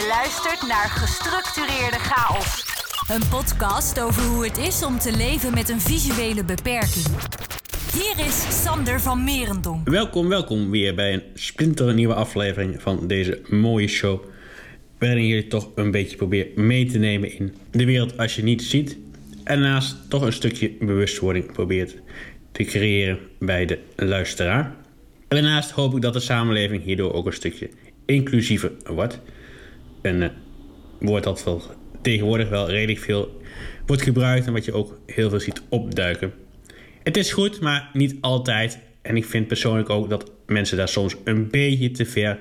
Je luistert naar Gestructureerde Chaos. Een podcast over hoe het is om te leven met een visuele beperking. Hier is Sander van Merendonk. Welkom, welkom weer bij een splinternieuwe aflevering van deze mooie show. Waarin je toch een beetje probeert mee te nemen in de wereld als je niet ziet. En daarnaast toch een stukje bewustwording probeert te creëren bij de luisteraar. En daarnaast hoop ik dat de samenleving hierdoor ook een stukje inclusiever wordt. Een woord dat wel tegenwoordig wel redelijk veel wordt gebruikt en wat je ook heel veel ziet opduiken. Het is goed, maar niet altijd. En ik vind persoonlijk ook dat mensen daar soms een beetje te ver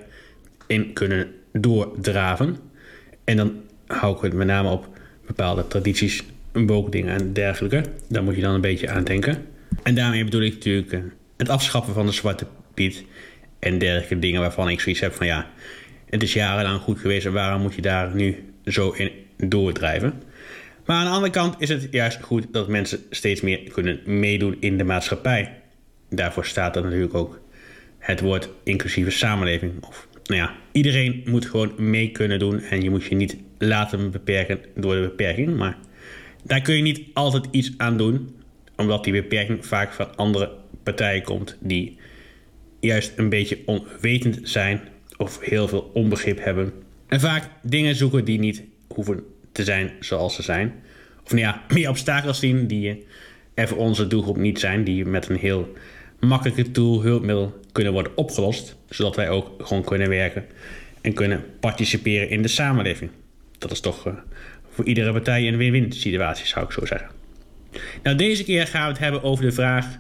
in kunnen doordraven. En dan hou ik het met name op bepaalde tradities, boogdingen en dergelijke. Daar moet je dan een beetje aan denken. En daarmee bedoel ik natuurlijk eh, het afschaffen van de zwarte piet en dergelijke dingen waarvan ik zoiets heb van ja, het is jarenlang goed geweest en waarom moet je daar nu zo in doordrijven? Maar aan de andere kant is het juist goed dat mensen steeds meer kunnen meedoen in de maatschappij. Daarvoor staat er natuurlijk ook het woord inclusieve samenleving. Of, nou ja, iedereen moet gewoon mee kunnen doen en je moet je niet laten beperken door de beperking. Maar daar kun je niet altijd iets aan doen, omdat die beperking vaak van andere partijen komt die juist een beetje onwetend zijn of heel veel onbegrip hebben. En vaak dingen zoeken die niet hoeven te zijn zoals ze zijn. Of nou ja, meer obstakels zien die voor onze doelgroep niet zijn, die met een heel makkelijke tool, hulpmiddel kunnen worden opgelost, zodat wij ook gewoon kunnen werken en kunnen participeren in de samenleving. Dat is toch uh, voor iedere partij een win-win situatie, zou ik zo zeggen. Nou, deze keer gaan we het hebben over de vraag: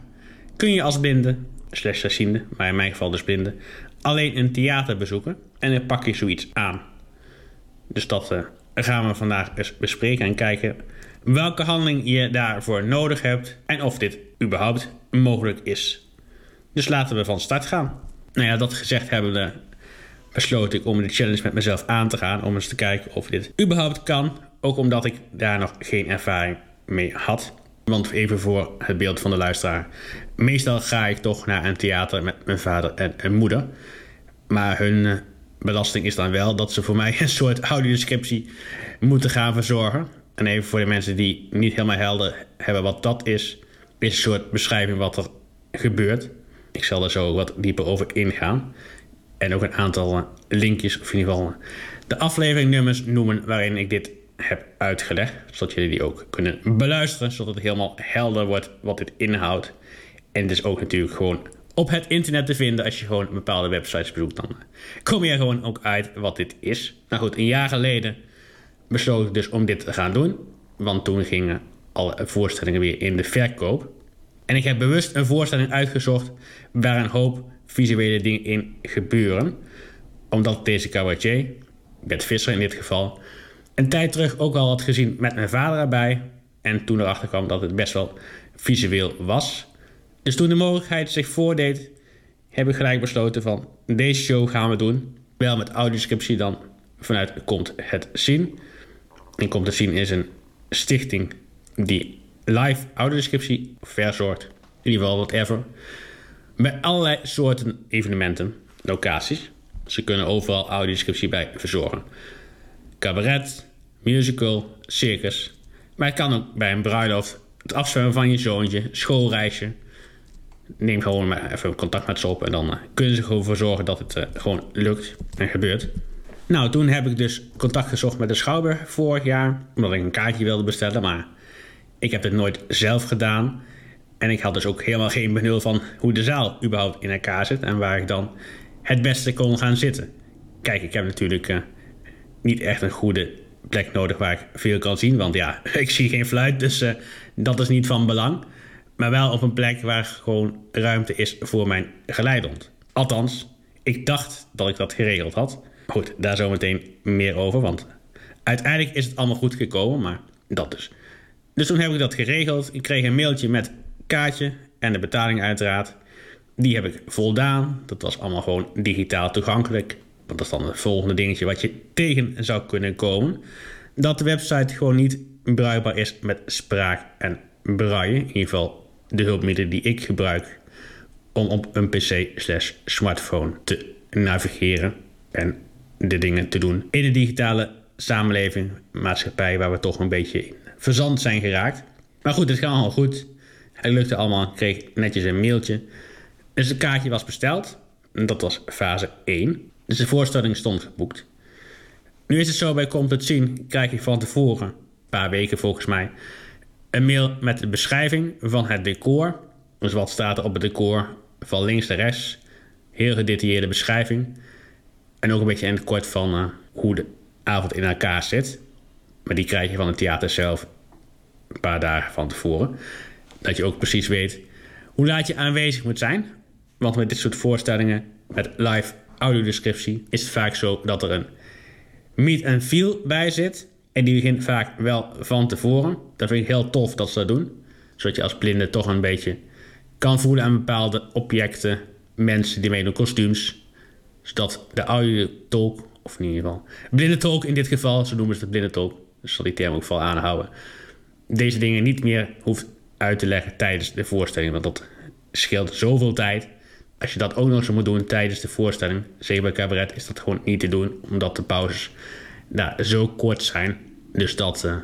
kun je als blinde, slash slechtziende, maar in mijn geval dus blinde, alleen een theater bezoeken en dan pak je zoiets aan? Dus dat uh, gaan we vandaag eens bespreken en kijken welke handeling je daarvoor nodig hebt en of dit überhaupt mogelijk is. Dus laten we van start gaan. Nou ja, dat gezegd hebben we besloot ik om de challenge met mezelf aan te gaan. Om eens te kijken of dit überhaupt kan. Ook omdat ik daar nog geen ervaring mee had. Want even voor het beeld van de luisteraar. Meestal ga ik toch naar een theater met mijn vader en moeder. Maar hun eh, belasting is dan wel dat ze voor mij een soort audiodescriptie moeten gaan verzorgen. En even voor de mensen die niet helemaal helder hebben wat dat is, is een soort beschrijving wat er gebeurt. Ik zal er zo wat dieper over ingaan. En ook een aantal eh, linkjes, of in ieder geval de afleveringnummers noemen waarin ik dit heb uitgelegd. Zodat jullie die ook kunnen beluisteren, zodat het helemaal helder wordt wat dit inhoudt. En het is ook natuurlijk gewoon op het internet te vinden. Als je gewoon bepaalde websites bezoekt, dan kom je er gewoon ook uit wat dit is. Nou goed, een jaar geleden besloot ik dus om dit te gaan doen. Want toen gingen alle voorstellingen weer in de verkoop. En ik heb bewust een voorstelling uitgezocht waar een hoop visuele dingen in gebeuren. Omdat deze cabaretier, Bert Visser in dit geval, een tijd terug ook al had gezien met mijn vader erbij. En toen erachter kwam dat het best wel visueel was. Dus toen de mogelijkheid zich voordeed, heb ik gelijk besloten van deze show gaan we doen. Wel met audioscriptie dan vanuit Komt het Zien. En Komt het Zien is een stichting die live audiodescriptie verzorgt. In ieder geval whatever. Bij allerlei soorten evenementen, locaties. Ze kunnen overal audiodescriptie bij verzorgen. Cabaret, musical, circus. Maar het kan ook bij een bruiloft, het afzwemmen van je zoontje, schoolreisje. Neem gewoon maar even contact met ze op en dan uh, kunnen ze gewoon zorgen dat het uh, gewoon lukt en gebeurt. Nou, toen heb ik dus contact gezocht met de Schouwburg vorig jaar, omdat ik een kaartje wilde bestellen, maar ik heb het nooit zelf gedaan. En ik had dus ook helemaal geen benul van hoe de zaal überhaupt in elkaar zit en waar ik dan het beste kon gaan zitten. Kijk, ik heb natuurlijk uh, niet echt een goede plek nodig waar ik veel kan zien. Want ja, ik zie geen fluit, dus uh, dat is niet van belang. Maar wel op een plek waar gewoon ruimte is voor mijn geleidehond. Althans, ik dacht dat ik dat geregeld had. Goed, daar zometeen meer over, want uiteindelijk is het allemaal goed gekomen, maar dat dus. Dus toen heb ik dat geregeld. Ik kreeg een mailtje met kaartje en de betaling uiteraard. Die heb ik voldaan. Dat was allemaal gewoon digitaal toegankelijk. Want dat is dan het volgende dingetje wat je tegen zou kunnen komen. Dat de website gewoon niet bruikbaar is met spraak en braille. In ieder geval de hulpmiddelen die ik gebruik om op een pc slash smartphone te navigeren en de dingen te doen in de digitale samenleving, maatschappij, waar we toch een beetje in verzand zijn geraakt. Maar goed, het ging allemaal goed. Het lukte allemaal, kreeg netjes een mailtje. Dus het kaartje was besteld. Dat was fase 1. Dus de voorstelling stond geboekt. Nu is het zo bij Komt het Zien, krijg je van tevoren, een paar weken volgens mij, een mail met de beschrijving van het decor. Dus wat staat er op het decor van links naar rechts. Heel gedetailleerde beschrijving. En ook een beetje in het kort van uh, hoe de avond in elkaar zit. Maar die krijg je van het theater zelf een paar dagen van tevoren. Dat je ook precies weet hoe laat je aanwezig moet zijn. Want met dit soort voorstellingen, met live audiodescriptie, is het vaak zo dat er een meet and feel bij zit. En die begint vaak wel van tevoren. Dat vind ik heel tof dat ze dat doen. Zodat je als blinde toch een beetje kan voelen aan bepaalde objecten, mensen die meedoen, kostuums. Zodat de audiotolk, of in ieder geval blinde tolk in dit geval, zo noemen ze het blinde tolk, dus zal die term ook vooral aanhouden, deze dingen niet meer hoeft uit te leggen tijdens de voorstelling. Want dat scheelt zoveel tijd. Als je dat ook nog zo moet doen tijdens de voorstelling, zeker bij cabaret, is dat gewoon niet te doen, omdat de pauzes nou, zo kort zijn. Dus dat uh,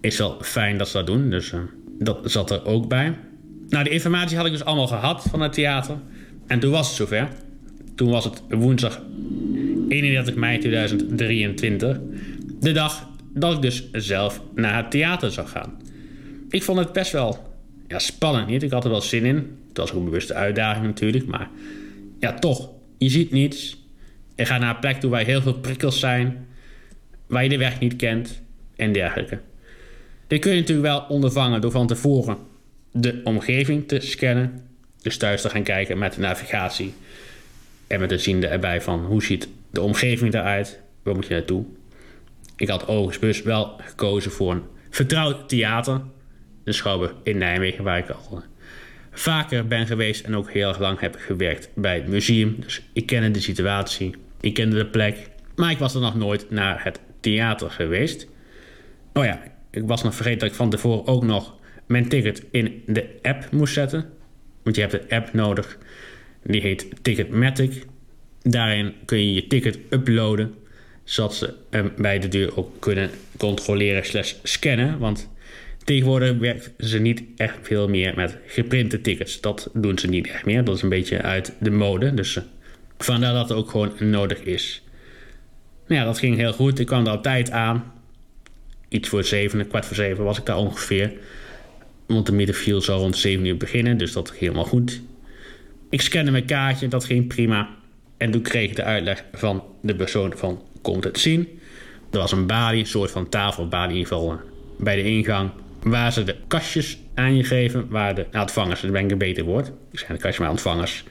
is wel fijn dat ze dat doen. Dus uh, dat zat er ook bij. Nou, de informatie had ik dus allemaal gehad van het theater. En toen was het zover. Toen was het woensdag 31 mei 2023. De dag dat ik dus zelf naar het theater zou gaan. Ik vond het best wel ja, spannend niet. Ik had er wel zin in. Het was ook een bewuste uitdaging natuurlijk. Maar ja, toch. Je ziet niets. Je gaat naar een plek toe waar heel veel prikkels zijn. Waar je de weg niet kent. En dergelijke. Dit kun je natuurlijk wel ondervangen door van tevoren de omgeving te scannen. Dus thuis te gaan kijken met de navigatie. En met de ziende erbij van hoe ziet de omgeving eruit. Waar moet je naartoe? Ik had overigens wel gekozen voor een vertrouwd theater. De Schouwburg in Nijmegen, waar ik al vaker ben geweest en ook heel erg lang heb gewerkt bij het museum. Dus ik kende de situatie, ik kende de plek. Maar ik was er nog nooit naar het theater geweest. Oh ja, ik was nog vergeten dat ik van tevoren ook nog mijn ticket in de app moest zetten. Want je hebt een app nodig. Die heet Ticketmatic. Daarin kun je je ticket uploaden. Zodat ze hem bij de deur ook kunnen controleren slash scannen. Want tegenwoordig werken ze niet echt veel meer met geprinte tickets. Dat doen ze niet echt meer. Dat is een beetje uit de mode. Dus eh, vandaar dat het ook gewoon nodig is. Nou ja, dat ging heel goed. Ik kwam er op tijd aan. Iets voor zeven, kwart voor zeven was ik daar ongeveer. Want de middenfiel zou rond 7 uur beginnen, dus dat ging helemaal goed. Ik scande mijn kaartje, dat ging prima. En toen kreeg ik de uitleg van de persoon van komt het zien. Er was een balie, een soort van tafelbalie in ieder geval, bij de ingang. Waar ze de kastjes aan je geven, waar de nou, ontvangers, dat ben ik een beter woord. Ik zijn de kastjes maar ontvangers.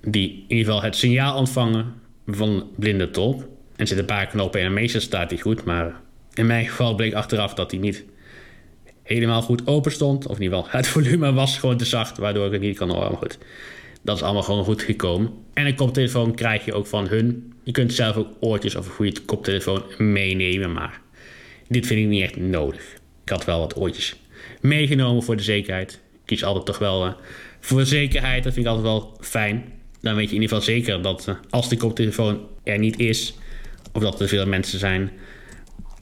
Die in ieder geval het signaal ontvangen van blinde tolk. En er zitten een paar knoppen in en meestal staat die goed. Maar in mijn geval bleek achteraf dat die niet helemaal goed open stond. Of in ieder geval, het volume was gewoon te zacht, waardoor ik het niet kan horen. Maar goed, dat is allemaal gewoon goed gekomen. En een koptelefoon krijg je ook van hun. Je kunt zelf ook oortjes of een goede koptelefoon meenemen, maar dit vind ik niet echt nodig. Ik had wel wat oortjes meegenomen voor de zekerheid. Ik kies altijd toch wel uh, voor zekerheid, dat vind ik altijd wel fijn. Dan weet je in ieder geval zeker dat uh, als de koptelefoon er niet is, of dat er veel mensen zijn,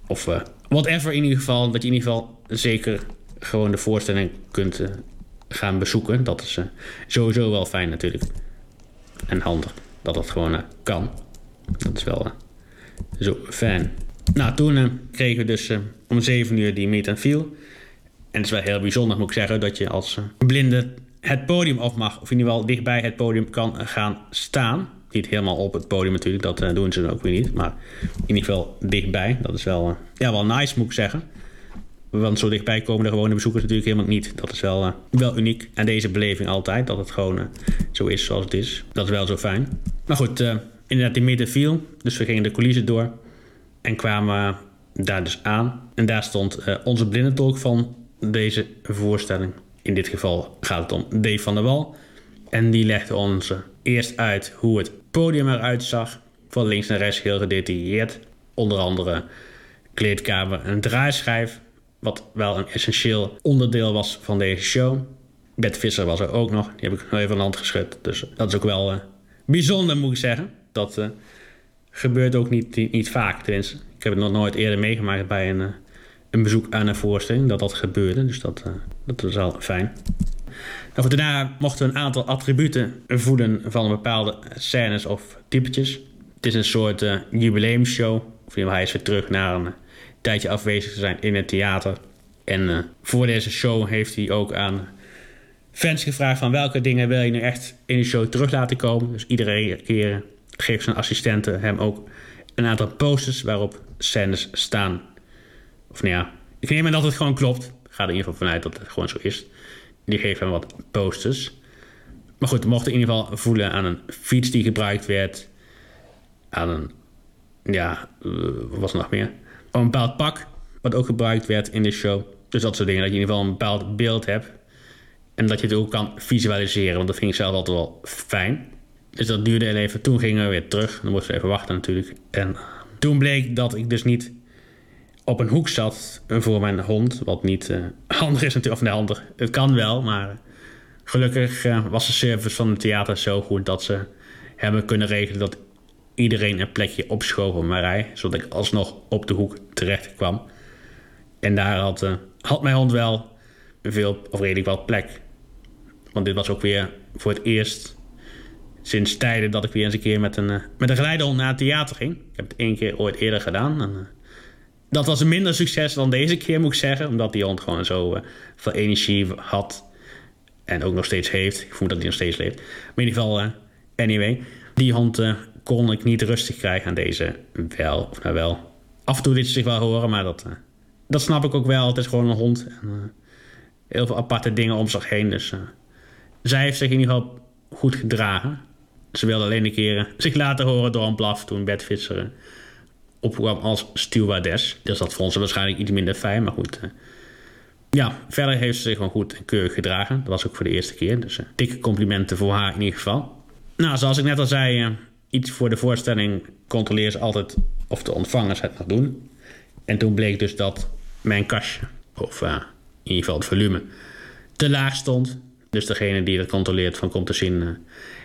of uh, whatever in ieder geval, dat je in ieder geval zeker gewoon de voorstelling kunt gaan bezoeken. Dat is sowieso wel fijn natuurlijk. En handig dat dat gewoon kan. Dat is wel zo fijn. Nou, toen kregen we dus om 7 uur die meet. En het is wel heel bijzonder, moet ik zeggen, dat je als blinde het podium op mag. Of in ieder geval dichtbij het podium kan gaan staan. Niet helemaal op het podium natuurlijk, dat doen ze ook weer niet. Maar in ieder geval dichtbij. Dat is wel, ja, wel nice, moet ik zeggen. Want zo dichtbij komen de gewone bezoekers natuurlijk helemaal niet. Dat is wel, wel uniek. En deze beleving altijd, dat het gewoon zo is zoals het is. Dat is wel zo fijn. Maar goed, inderdaad, die midden viel. Dus we gingen de coulissen door. En kwamen daar dus aan. En daar stond onze blindentolk van deze voorstelling. In dit geval gaat het om Dave van der Wal. En die legde ons eerst uit hoe het podium eruit zag. Van links naar rechts heel gedetailleerd. Onder andere kleedkamer, een draaischijf wat wel een essentieel onderdeel was van deze show. Bert Visser was er ook nog. Die heb ik nog even aan de hand geschud. Dus dat is ook wel uh, bijzonder, moet ik zeggen. Dat uh, gebeurt ook niet, niet, vaak. Tenminste, ik heb het nog nooit eerder meegemaakt bij een, eh, een bezoek aan een voorstelling dat dat gebeurde. Dus dat, uh, dat is wel fijn. Nou, daarna mochten we een aantal attributen voelen van bepaalde scènes of typetjes. Het is een soort uh, jubileumshow. Of hij is weer terug naar een tijdje afwezig te zijn in het theater. En voor deze show heeft hij ook aan fans gevraagd van welke dingen wil je nu echt in de show terug laten komen. Dus iedere keer geeft zijn assistenten hem ook een aantal posters waarop scènes staan. Of nou ja, ik neem aan dat het gewoon klopt. Ik ga er in ieder geval vanuit dat het gewoon zo is. Die geeft hem wat posters. Maar goed, we mochten in ieder geval voelen aan een fiets die gebruikt werd. Aan een, ja, wat was er nog meer? Een bepaald pak wat ook gebruikt werd in de show. Dus dat soort dingen, dat je in ieder geval een bepaald beeld hebt. En dat je het ook kan visualiseren, want dat vind ik zelf altijd wel fijn. Dus dat duurde even. Toen gingen we weer terug. Dan moesten we even wachten natuurlijk. En toen bleek dat ik dus niet op een hoek zat voor mijn hond. Wat niet uh, handig is natuurlijk. Of nee, handig. Het kan wel, maar gelukkig uh, was de service van het theater zo goed dat ze hebben kunnen regelen dat iedereen een plekje opschoof op mijn rij. Zodat ik alsnog op de hoek terecht kwam. En daar had, uh, had mijn hond wel veel, of redelijk wel plek. Want dit was ook weer voor het eerst sinds tijden dat ik weer eens een keer met een, uh, met een geleidehond naar het theater ging. Ik heb het één keer ooit eerder gedaan. En, uh, dat was een minder succes dan deze keer, moet ik zeggen. Omdat die hond gewoon zo uh, veel energie had. En ook nog steeds heeft. Ik voel dat hij nog steeds leeft. Maar in ieder geval, anyway. Die hond kon ik niet rustig krijgen aan deze wel. Of nou wel. Af en toe liet ze zich wel horen, maar dat, dat snap ik ook wel. Het is gewoon een hond. En, heel veel aparte dingen om zich heen. Dus zij heeft zich in ieder geval goed gedragen. Ze wilde alleen een keer zich laten horen door een blaf toen Bert Visser opkwam als stewardess. Dus dat vond ze waarschijnlijk iets minder fijn, maar goed. Ja, verder heeft ze zich gewoon goed en keurig gedragen. Dat was ook voor de eerste keer. Dus dikke complimenten voor haar in ieder geval. Nou, zoals ik net al zei, iets voor de voorstelling controleer ze altijd of de ontvangers het nog doen. En toen bleek dus dat mijn kastje, of in ieder geval het volume, te laag stond. Dus degene die dat controleert van komt te zien,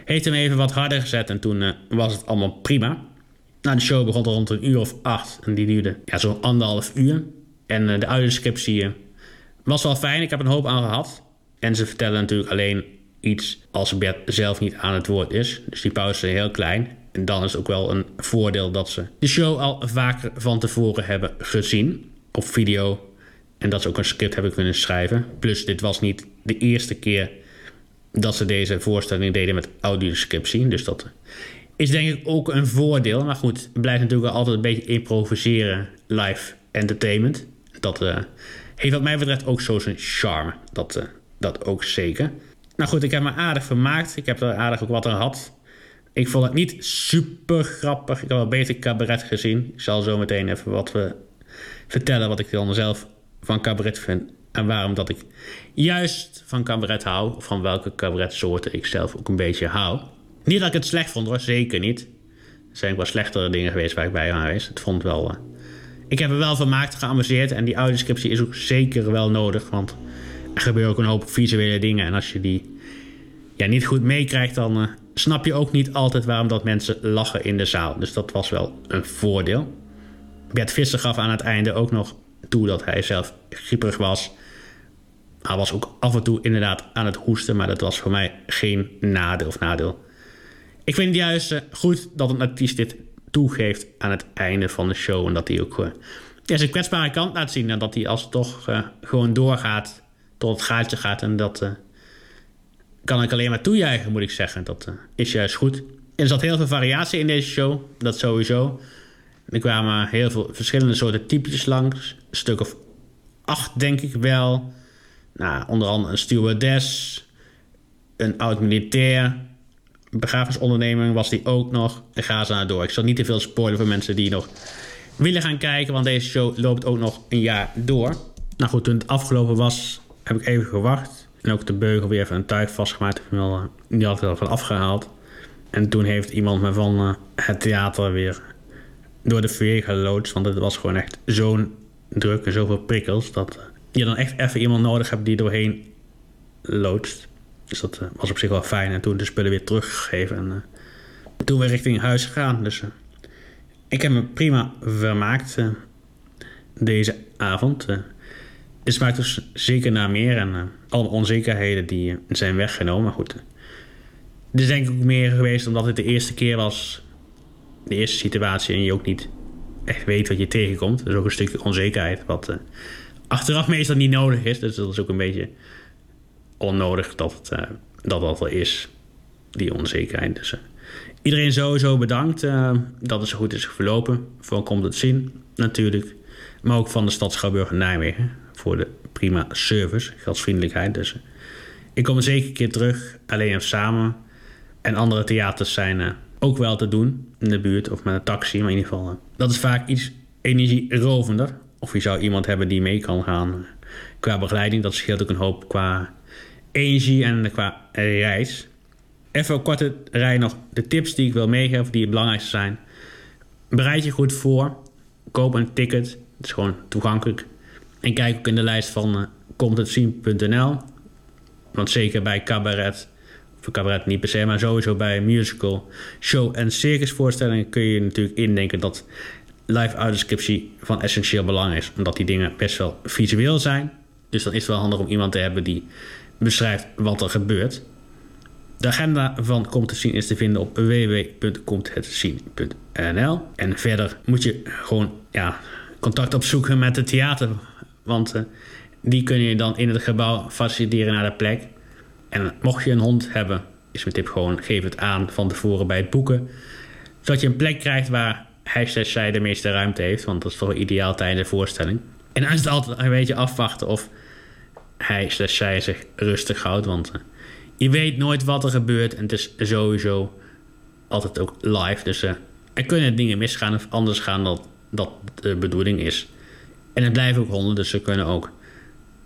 heeft hem even wat harder gezet en toen uh, was het allemaal prima. Nou, de show begon rond een uur of acht en die duurde ja, zo'n anderhalf uur. En uh, de audioscriptie was wel fijn, ik heb een hoop aan gehad. En ze vertellen natuurlijk alleen iets als Bert zelf niet aan het woord is. Dus die pauze is heel klein. En dan is het ook wel een voordeel dat ze de show al vaker van tevoren hebben gezien op video. En dat ze ook een script hebben kunnen schrijven. Plus, dit was niet de eerste keer dat ze deze voorstelling deden met audioscriptie. Dus dat is denk ik ook een voordeel. Maar goed, het blijft natuurlijk altijd een beetje improviseren live entertainment. Dat uh, heeft wat mij betreft ook zo zijn charme. Dat, uh, dat ook zeker. Nou goed, ik heb me aardig vermaakt. Ik heb er aardig ook wat aan gehad. Ik vond het niet super grappig. Ik heb wel beter cabaret gezien. Ik zal zo meteen even wat we vertellen wat ik dan zelf van cabaret vind. En waarom dat ik juist van cabaret hou. Of van welke cabaretsoorten ik zelf ook een beetje hou. Niet dat ik het slecht vond hoor, zeker niet. Er zijn ook wel slechtere dingen geweest waar ik bij aan geweest. Het vond wel... Uh... Ik heb er wel vermaakt, geamuseerd. En die audioscriptie is ook zeker wel nodig. Want er gebeuren ook een hoop visuele dingen. En als je die ja, niet goed meekrijgt, dan uh, snap je ook niet altijd waarom dat mensen lachen in de zaal. Dus dat was wel een voordeel. Bert Visser gaf aan het einde ook nog toe dat hij zelf grieperig was. Hij was ook af en toe inderdaad aan het hoesten, maar dat was voor mij geen nadeel of nadeel. Ik vind het juist uh, goed dat een artiest dit toegeeft aan het einde van de show. En dat hij ook uh, ja, zijn kwetsbare kant laat zien. En dat hij als het toch uh, gewoon doorgaat, tot het gaatje gaat. En dat kan ik alleen maar toejuichen, moet ik zeggen. Dat is juist goed. Er zat heel veel variatie in deze show, dat sowieso. Er kwamen heel veel verschillende soorten typetjes langs. Een stuk of acht, denk ik wel. Nou, onder andere een stewardess, een oud-militair, begrafenisonderneming was die ook nog. En ga ze naar door. Ik zal niet te veel spoilen voor mensen die nog willen gaan kijken, want deze show loopt ook nog een jaar door. Nou goed, toen het afgelopen was, heb ik even gewacht. En ook de beugel weer even een tuig vastgemaakt. Ik die had er van afgehaald. En toen heeft iemand me van uh, het theater weer door de veer geloodst. Want het was gewoon echt zo'n druk en zoveel prikkels. Dat je dan echt even iemand nodig hebt die doorheen loodst. Dus dat uh, was op zich wel fijn. En toen de spullen weer teruggegeven. En uh, toen weer richting huis gegaan. Dus uh, Ik heb me prima vermaakt deze avond. Het smaakt dus zeker naar meer en alle onzekerheden die zijn weggenomen. Maar goed, het is denk ik ook meer geweest omdat het de eerste keer was, de eerste situatie en je ook niet echt weet wat je tegenkomt. Dus ook een stukje onzekerheid wat achteraf meestal niet nodig is. Dus dat is ook een beetje onnodig dat het, dat, dat is, die onzekerheid. Dus Iedereen sowieso bedankt uh, dat het zo goed is verlopen. Voor Komt het Zien natuurlijk. Maar ook van de stad Schouwburg Nijmegen. Voor de prima service, gastvriendelijkheid. Dus ik kom zeker een keer terug. Alleen of samen. En andere theaters zijn ook wel te doen. In de buurt of met een taxi. Maar in ieder geval. dat is vaak iets energierovender. Of je zou iemand hebben die mee kan gaan. Qua begeleiding. Dat scheelt ook een hoop qua energie en qua reis. Even een korte rij nog de tips die ik wil meegeven, die het belangrijkste zijn. Bereid je goed voor. Koop een ticket. Het is gewoon toegankelijk. En kijk ook in de lijst van uh. Want zeker bij cabaret, of cabaret niet per se, maar sowieso bij musical, show en circusvoorstellingen kun je natuurlijk indenken dat live audioscriptie van essentieel belang is. Omdat die dingen best wel visueel zijn. Dus dan is het wel handig om iemand te hebben die beschrijft wat er gebeurt. De agenda van Komt het Zien is te vinden op www.comthedzien.nl. En verder moet je gewoon ja, contact opzoeken met het theater. Want uh, die kun je dan in het gebouw faciliteren naar de plek. En mocht je een hond hebben, is mijn tip gewoon geef het aan van tevoren bij het boeken. Zodat je een plek krijgt waar slash zij de meeste ruimte heeft. Want dat is toch ideaal tijdens de voorstelling. En dan is het altijd een beetje afwachten of hij slash zij zich rustig houdt. Want... Uh, je weet nooit wat er gebeurt. En het is sowieso altijd ook live. Dus uh, er kunnen dingen misgaan of anders gaan dan dat de bedoeling is. En het blijven ook honden, dus ze kunnen ook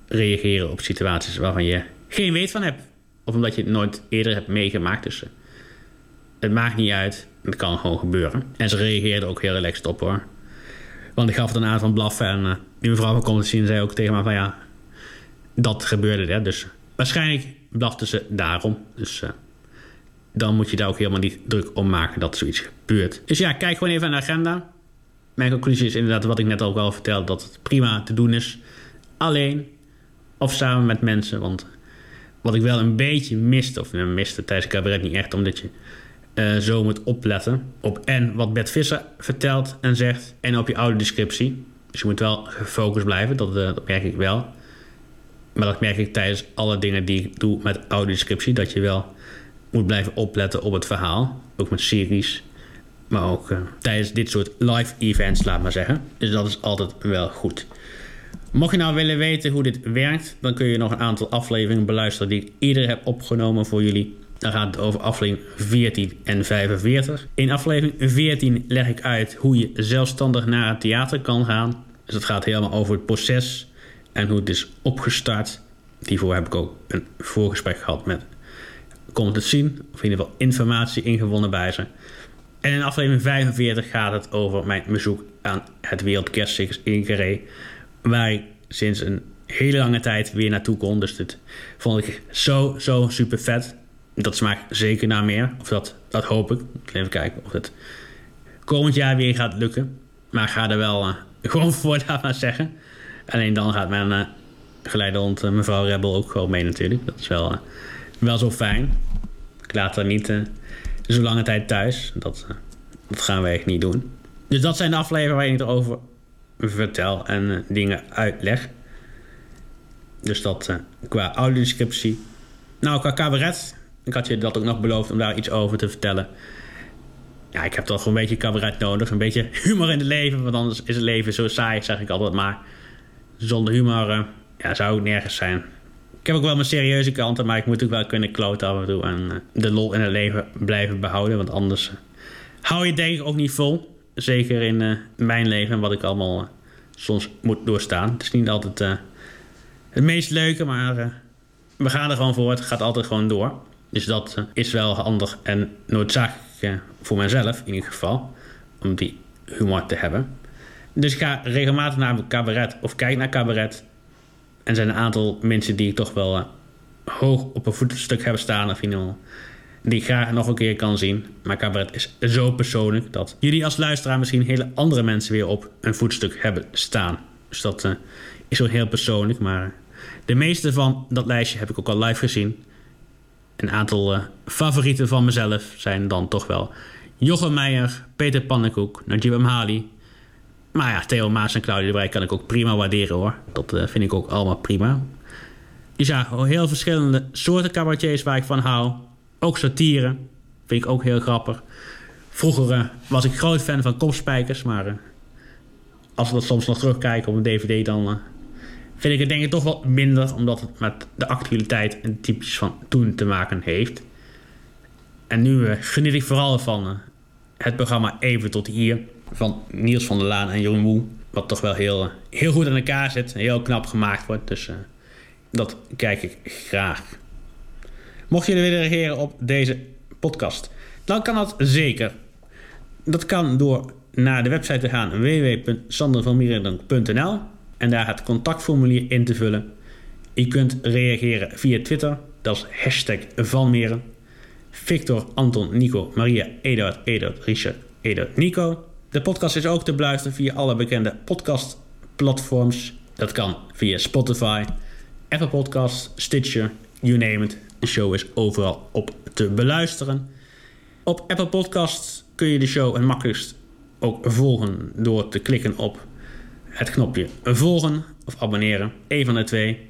reageren op situaties waarvan je geen weet van hebt. Of omdat je het nooit eerder hebt meegemaakt. Dus uh, het maakt niet uit. Het kan gewoon gebeuren. En ze reageerden ook heel relaxed op hoor. Want ik gaf het een aan van blaffen. En uh, die mevrouw van Komt zien zei ook tegen me van ja, dat gebeurde. Hè. Dus waarschijnlijk blaften ze daarom. Dus uh, dan moet je daar ook helemaal niet druk om maken dat zoiets gebeurt. Dus ja, kijk gewoon even naar de agenda. Mijn conclusie is inderdaad wat ik net ook al vertelde: dat het prima te doen is. Alleen of samen met mensen. Want wat ik wel een beetje miste, of miste tijdens cabaret niet echt, omdat je uh, zo moet opletten op en wat Bert Visser vertelt en zegt, en op je oude descriptie. Dus je moet wel gefocust blijven, dat, uh, dat merk ik wel. Maar dat merk ik tijdens alle dingen die ik doe met audiodescriptie. Dat je wel moet blijven opletten op het verhaal. Ook met series. Maar ook uh, tijdens dit soort live events, laat maar zeggen. Dus dat is altijd wel goed. Mocht je nou willen weten hoe dit werkt, dan kun je nog een aantal afleveringen beluisteren die ik eerder heb opgenomen voor jullie. Dan gaat het over aflevering 14 en 45. In aflevering 14 leg ik uit hoe je zelfstandig naar het theater kan gaan. Dus het gaat helemaal over het proces en hoe het is opgestart. Hiervoor heb ik ook een voorgesprek gehad met Komt het zien, of in ieder geval informatie ingewonnen bij ze. En in aflevering 45 gaat het over mijn bezoek aan het Wereldkerstcircus in Carré. Waar ik sinds een hele lange tijd weer naartoe kon. Dus dit vond ik zo, zo super vet. Dat smaakt zeker naar meer. Of dat, dat hoop ik. Even kijken of het komend jaar weer gaat lukken. Maar ik ga er wel uh, gewoon voor, laat maar zeggen. Alleen dan gaat mijn uh, geleidehond uh, mevrouw Rebel ook gewoon mee natuurlijk. Dat is wel, wel zo fijn. Ik laat haar niet zo lange tijd thuis. Dat, dat gaan we echt niet doen. Dus dat zijn de afleveringen waar ik erover vertel en dingen uitleg. Dus dat qua audiodescriptie. Nou, qua cabaret. Ik had je dat ook nog beloofd om daar iets over te vertellen. Ja, ik heb toch een beetje cabaret nodig. Een beetje humor in het leven. Want anders is het leven zo saai, zeg ik altijd maar zonder humor uh, ja, zou ik nergens zijn. Ik heb ook wel mijn serieuze kanten, maar ik moet ook wel kunnen kloten af en toe. En uh, de lol in het leven blijven behouden. Want anders uh, hou je denk ik ook niet vol. Zeker in mijn leven en wat ik allemaal soms moet doorstaan. Het is niet altijd het meest leuke, maar we gaan er gewoon voor. Het gaat altijd gewoon door. Dus dat is wel handig en noodzakelijk voor mezelf in ieder geval. Om die humor te hebben. Dus ik ga regelmatig naar een cabaret of kijk naar cabaret. En zijn een aantal mensen die ik toch wel uh, hoog op een voetstuk hebben staan. Of in die ik graag nog een keer kan zien. Maar cabaret is zo persoonlijk dat jullie als luisteraar misschien hele andere mensen weer op een voetstuk hebben staan. Dus dat is zo heel persoonlijk. Maar de meeste van dat lijstje heb ik ook al live gezien. Een aantal uh, favorieten van mezelf zijn dan toch wel Jochem Meijer, Peter Pannenkoek, Najib Amhali. Maar ja, Theo Maas en Claudia de Brij kan ik ook prima waarderen hoor. Dat uh, vind ik ook allemaal prima. Dus ja, heel verschillende soorten cabaretiers waar ik van hou. Ook satire. Vind ik ook heel grappig. Vroeger uh, was ik groot fan van kopspijkers. Maar als we dat soms nog terugkijken op een dvd... dan vind ik het denk ik toch wat minder. Omdat het met de actualiteit en types van toen te maken heeft. En nu geniet ik vooral van het programma Even tot hier. Van Niels van der Laan en Jeroen Woe. Wat toch wel heel, heel goed aan elkaar zit. Heel knap gemaakt wordt. Dus dat kijk ik graag. Mocht jullie willen reageren op deze podcast, dan kan dat zeker. Dat kan door naar de website te gaan www.sandervanmierendonk.nl en daar het contactformulier in te vullen. Je kunt reageren via Twitter, dat is hashtag Vanmeren. Victor, Anton, Nico, Maria, Eduard, Eduard, Richard, Eduard, Nico. De podcast is ook te beluisteren via alle bekende podcastplatforms. Dat kan via Spotify, Apple Podcasts, Stitcher, you name it. De show is overal op te beluisteren. Op Apple Podcasts kun je de show het makkelijkst ook volgen door te klikken op het knopje volgen of abonneren. Een van de twee.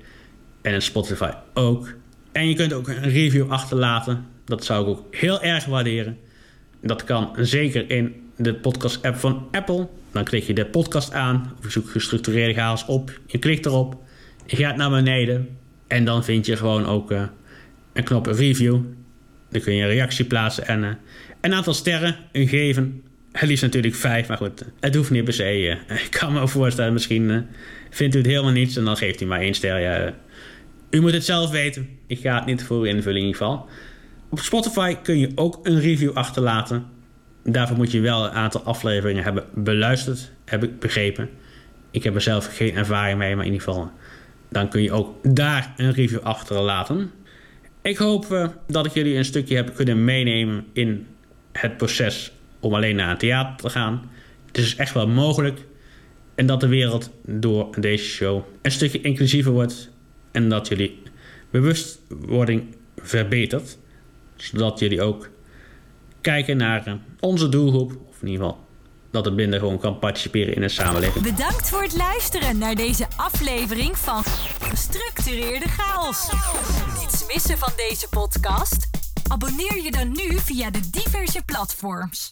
En in Spotify ook. En je kunt ook een review achterlaten. Dat zou ik ook heel erg waarderen. Dat kan zeker in de podcast app van Apple. Dan klik je de podcast aan. Of gestructureerde chaos op. Je klikt erop. Je gaat naar beneden. En dan vind je gewoon ook uh, een knop review. Dan kun je een reactie plaatsen en uh, een aantal sterren geven. Het liefst natuurlijk vijf, maar goed, het hoeft niet per se. Uh, ik kan me voorstellen, misschien vindt u het helemaal niets en dan geeft u maar één ster. Ja, u moet het zelf weten. Ik ga het niet voor invullen in ieder geval. Op Spotify kun je ook een review achterlaten. Daarvoor moet je wel een aantal afleveringen hebben beluisterd, heb ik begrepen. Ik heb er zelf geen ervaring mee, maar in ieder geval dan kun je ook daar een review achterlaten. Ik hoop uh, dat ik jullie een stukje heb kunnen meenemen in het proces om alleen naar een theater te gaan. Het is echt wel mogelijk. En dat de wereld door deze show een stukje inclusiever wordt. En dat jullie bewustwording verbetert. Zodat jullie ook kijken naar uh, onze doelgroep. Of in ieder geval dat het binnen gewoon kan participeren in een samenleving. Bedankt voor het luisteren naar deze aflevering van Gestructureerde Chaos. Niets missen van deze podcast? Abonneer je dan nu via de diverse platforms.